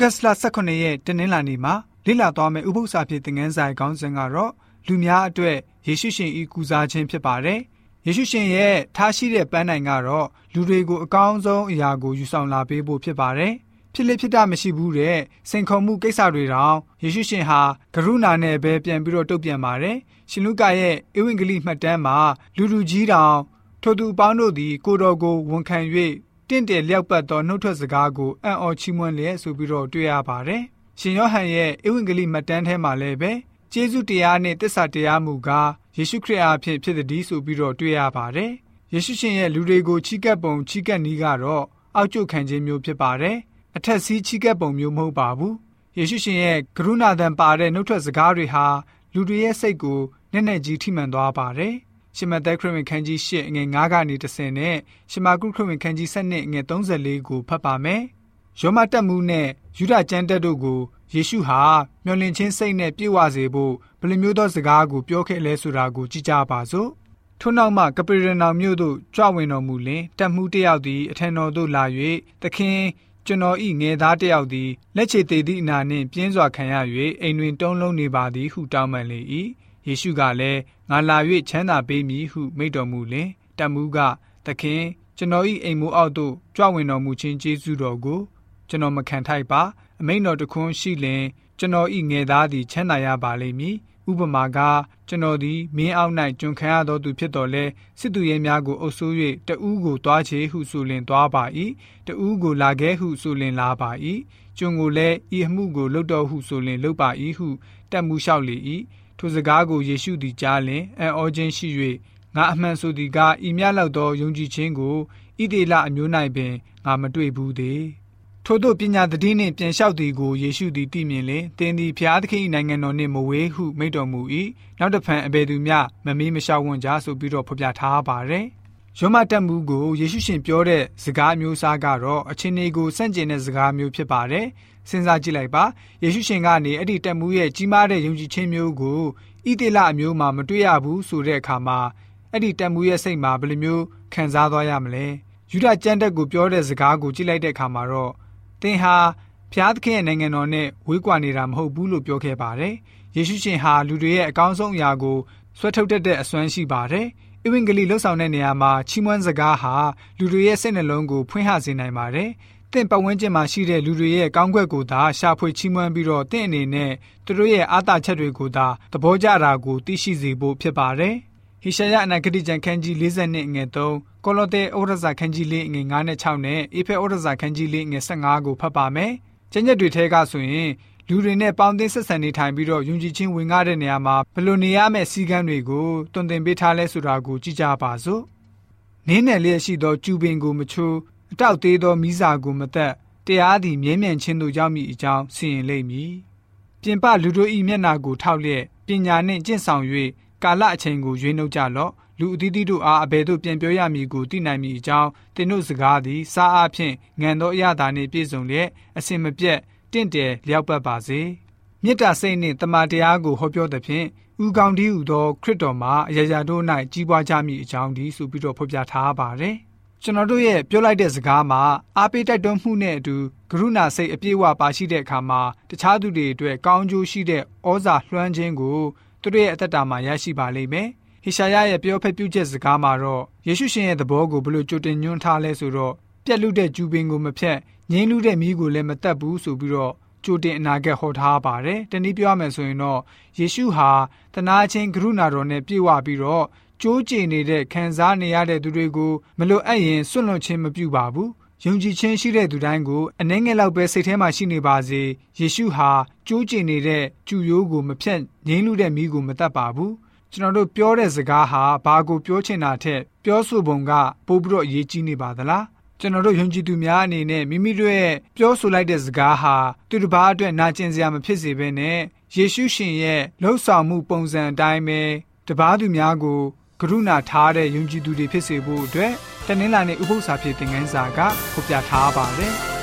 ဂတ်စ်လ18ရက်တနင်္လာနေ့မှာလေ့လာသွားမယ့်ဥပုသ္စာဖြစ်တဲ့ငန်းဆိုင်ခေါင်းစဉ်ကတော့လူများအတွက်ယေရှုရှင်ဤကူစားခြင်းဖြစ်ပါတယ်။ယေရှုရှင်ရဲ့ထားရှိတဲ့ပန်းနိုင်ကတော့လူတွေကိုအကောင်းဆုံးအရာကိုယူဆောင်လာပေးဖို့ဖြစ်ပါတယ်။ဖြစ်လိဖြစ်တာမရှိဘူးတဲ့စိန်ခေါ်မှုကိစ္စတွေတောင်ယေရှုရှင်ဟာကရုဏာနဲ့ပဲပြန်ပြီးတော့တုတ်ပြန်ပါတယ်။ရှင်လုကာရဲ့ဧဝံဂေလိမှတ်တမ်းမှာလူလူကြီးတောင်ထိုသူပေါင်းတို့သည်ကိုတော်ကိုဝန်ခံ၍ တင့်တယ်လျောက်ပတ်သောနှုတ်ထွက်စကားကိုအံ့ဩချီးမွမ်းလျက်ဆိုပြီးတော့တွေ့ရပါတယ်။ရှင်ယောဟန်ရဲ့ဧဝံဂေလိမှတ်တမ်းထဲမှာလည်းပဲကျေးဇူးတရားနဲ့တစ္ဆာတရားမူကားယေရှုခရစ်အားဖြင့်ဖြစ်သည်ဆိုပြီးတော့တွေ့ရပါတယ်။ယေရှုရှင်ရဲ့လူတွေကိုချီးကပ်ပုံချီးကပ်နည်းကတော့အောက်ကျခံခြင်းမျိုးဖြစ်ပါတယ်။အထက်စီးချီးကပ်ပုံမျိုးမဟုတ်ပါဘူး။ယေရှုရှင်ရဲ့ကရုဏာတန်ပါတဲ့နှုတ်ထွက်စကားတွေဟာလူတွေရဲ့စိတ်ကိုနက်နက်ကြီးထိမှန်သွားပါတယ်။ ရှမသက်ခရစ်ဝင်ခန်းကြီး၈ငွေ9ကနေ30နဲ့ရှမာကုခရစ်ဝင်ခန်းကြီး7ငွေ34ကိုဖတ်ပါမယ်။ယောမတက်မှုနဲ့ယူဒကျမ်းတက်တို့ကိုယေရှုဟာမျောလင့်ချင်းစိတ်နဲ့ပြည့်ဝစေဖို့ဘယ်လိုမျိုးသောစကားကိုပြောခဲ့လဲဆိုတာကိုကြည့်ကြပါစို့။ထို့နောက်မှကပရနောင်မြို့သို့ကြွဝင်တော်မူလင်တက်မှုတယောက်သည်အထံတော်သို့လာ၍သခင်ကျွန်တော်ဤငယ်သားတယောက်သည်လက်ချေသေးသည့်အနာနှင့်ပြင်းစွာခံရ၍အိမ်တွင်တုံးလုံးနေပါသည်ဟုတောင်းပန်လေ၏ ယေရှုကလည်းငါလာ၍ချမ်းသာပေးမည်ဟုမိန့်တော်မူလင်တမူးကသခင်ကျွန်တော်၏အိမ်မိုးအောက်သို့ကြွဝင်တော်မူခြင်းကျေးဇူးတော်ကိုကျွန်တော်မခံထိုက်ပါအမိန့်တော်တခွန်းရှိလင်ကျွန်တော်၏ငယ်သားသည်ချမ်းသာရပါလိမ့်မည်ဥပမာကကျွန်တော်သည်မင်းအောက်၌ကျွန်ခံရသောသူဖြစ်တော်လဲစစ်သူရဲများကိုအုပ်ဆိုး၍တဦးကိုတွားချေဟုဆိုလင်တွားပါ၏တဦးကိုလာခဲ့ဟုဆိုလင်လာပါ၏ကျွန်ကိုလည်းဤအမှုကိုလုပ်တော်ဟုဆိုလင်လုပ်ပါ၏ဟုတက်မှုလျှောက်လေ၏ ထိုစကားကိုယေရှုသည်ကြားလျင်အံ့ဩခြင်းရှိ၍ငါအမှန်ဆိုသည်ကဤမြလောက်သောယုံကြည်ခြင်းကိုဣသေလအမျိုး၌ပင်ငါမတွေ့ဘူးသေးထို့သောပညာတည်နှင့်ပြန်လျှောက်သည်ကိုယေရှုသည်သိမြင်လင်တင်းသည်ဖျားသခင်နိုင်ငံတော်နှင့်မဝေးဟုမိန့်တော်မူ၏နောက်တဖန်အဘယ်သူမျှမမေးမလျှောက်ဝန်းကြဆိုပြီးတော့ဖော်ပြထားပါတယ် ယောမတက်မှုကိုယေရှုရှင်ပြောတဲ့စကားမျိုးစားကတော့အချင်းတွေကိုစန့်ကျင်တဲ့စကားမျိုးဖြစ်ပါတယ်စဉ်းစားကြည့်လိုက်ပါယေရှုရှင်ကနေအဲ့ဒီတက်မှုရဲ့ကြီးမားတဲ့ယုံကြည်ခြင်းမျိုးကိုဣသေလအမျိုးမှာမတွေ့ရဘူးဆိုတဲ့အခါမှာအဲ့ဒီတက်မှုရဲ့စိတ်မှာဘယ်လိုမျိုးခံစားသွားရမလဲယူဒကျမ်းတက်ကိုပြောတဲ့စကားကိုကြည့်လိုက်တဲ့အခါမှာတော့သင်ဟာဖျားသခင်ရဲ့နိုင်ငံတော်နဲ့ဝေးကွာနေတာမဟုတ်ဘူးလို့ပြောခဲ့ပါတယ်ယေရှုရှင်ဟာလူတွေရဲ့အကောင်းဆုံးအရာကိုဆွဲထုတ်တတ်တဲ့အစွမ်းရှိပါတယ်။ ဧဝံဂေလိလှုပ်ဆောင်တဲ့နေရာမှာချီးမွမ်းစကားဟာလူတွေရဲ့စိတ်နှလုံးကိုဖွင့်ဟစေနိုင်ပါတယ်တင့်ပတ်ဝန်းကျင်မှာရှိတဲ့လူတွေရဲ့ကောင်းကွက်ကိုသာရှာဖွေချီးမွမ်းပြီးတော့တင့်အနေနဲ့သူတို့ရဲ့အားသာချက်တွေကိုသာသဘောကျတာကိုသိရှိစေဖို့ဖြစ်ပါတယ်။ဟေရှာယအနာဂတိကျမ်းခန်းကြီး40နဲ့ငွေ3ကောလောသဲဩရစာခန်းကြီး၄ငွေ9နဲ့6နဲ့အေဖဲဩရစာခန်းကြီး၄ငွေ15ကိုဖတ်ပါမယ်။ကျမ်းချက်တွေထဲကဆိုရင် လူတွေနဲ့ပေါင်းသင်းဆက်ဆံနေထိုင်ပြီးတော့ယုံကြည်ခြင်းဝင်ကားတဲ့နေရာမှာဘယ်လိုနေရမယ့်စည်းကမ်းတွေကိုတွင်တင်ပေးထားလဲဆိုတာကိုကြည့်ကြပါစို့။နင်းနယ်လျက်ရှိသောကျူပင်ကိုမချိုးအတောက်သေးသောမိစာကိုမသက်တရားသည်မြဲမြံခြင်းသို့ရောက်မည်အကြောင်းစီရင်လိမ့်မည်ပြင်ပလူတို့၏မျက်နာကိုထောက်လျက်ပညာနှင့်ကျင့်ဆောင်၍ကာလအချိန်ကိုရွေးနှုတ်ကြလော့လူအသီးသီးတို့အားအဘယ်သို့ပြန်ပြောရမည်ကိုသိနိုင်မည်အကြောင်းသင်တို့စကားသည်စားအားဖြင့်ငံသောအရာသာနှင့်ပြည့်စုံလျက်အစင်မပြတ် တင့်တယ်လျောက်ပတ်ပါစေမေတ္တာစိတ်နှင့်တမန်တရားကိုဟောပြောသဖြင့်ဥကောင်းတည်းဟူသောခရစ်တော်မှာအရာရာတို့၌ကြီးပွားကြမည်အကြောင်းဒီဆိုပြီးတော့ဖော်ပြထားပါတယ်ကျွန်တော်တို့ရဲ့ပြောလိုက်တဲ့စကားမှာအားပေးတိုက်တွန်းမှုနဲ့အတူကရုဏာစိတ်အပြည့်အဝပါရှိတဲ့အခါမှာတခြားသူတွေအတွက်ကောင်းကျိုးရှိတဲ့ဩဇာလွှမ်းခြင်းကိုသူတို့ရဲ့အသက်တာမှာရရှိပါလိမ့်မယ်။ဟေရှာယရဲ့ပြောဖက်ပြုချက်စကားမှာတော့ယေရှုရှင်ရဲ့သဘောကိုဘလို့ကြိုတင်ညွှန်းထားလဲဆိုတော့ ပြက်လူတဲ့ကျူပင်ကိုမဖြတ်ငိမ့်လူတဲ့မိကိုလည်းမတက်ဘူးဆိုပြီးတော့ကြိုတင်အနာဂတ်ဟောထားပါတယ်။တနည်းပြောရမယ်ဆိုရင်တော့ယေရှုဟာတနာချင်းကရုဏာတော်နဲ့ပြည့်ဝပြီးတော့ကြိုးကျင်နေတဲ့ခံစားနေရတဲ့သူတွေကိုမလိုအပ်ရင်စွန့်လွတ်ခြင်းမပြုပါဘူးယုံကြည်ခြင်းရှိတဲ့သူတိုင်းကိုအနှဲငယ်လောက်ပဲစိတ်ထဲမှာရှိနေပါစေယေရှုဟာကြိုးကျင်နေတဲ့ကျူရိုးကိုမဖြတ်ငိမ့်လူတဲ့မိကိုမတတ်ပါဘူးကျွန်တော်တို့ပြောတဲ့စကားဟာဘာကိုပြောချင်တာထက်ပြောဆိုပုံကပိုပြီးတော့အရေးကြီးနေပါသလား ကျွန်တော်တို့ယုံကြည်သူများအနေနဲ့မိမိတို့ရဲ့ပြောဆိုလိုက်တဲ့စကားဟာသူတစ်ပါးအတွက်နာကျင်စရာမဖြစ်စေဘဲနဲ့ယေရှုရှင်ရဲ့လှုပ်ဆောင်မှုပုံစံအတိုင်းပဲတပားသူများကိုကရုဏာထားတဲ့ယုံကြည်သူတွေဖြစ်စေဖို့အတွက်တနင်္လာနေ့ဥပုသ္စာဖြစ်တဲ့ငန်းစာကဖော်ပြထားပါတယ်။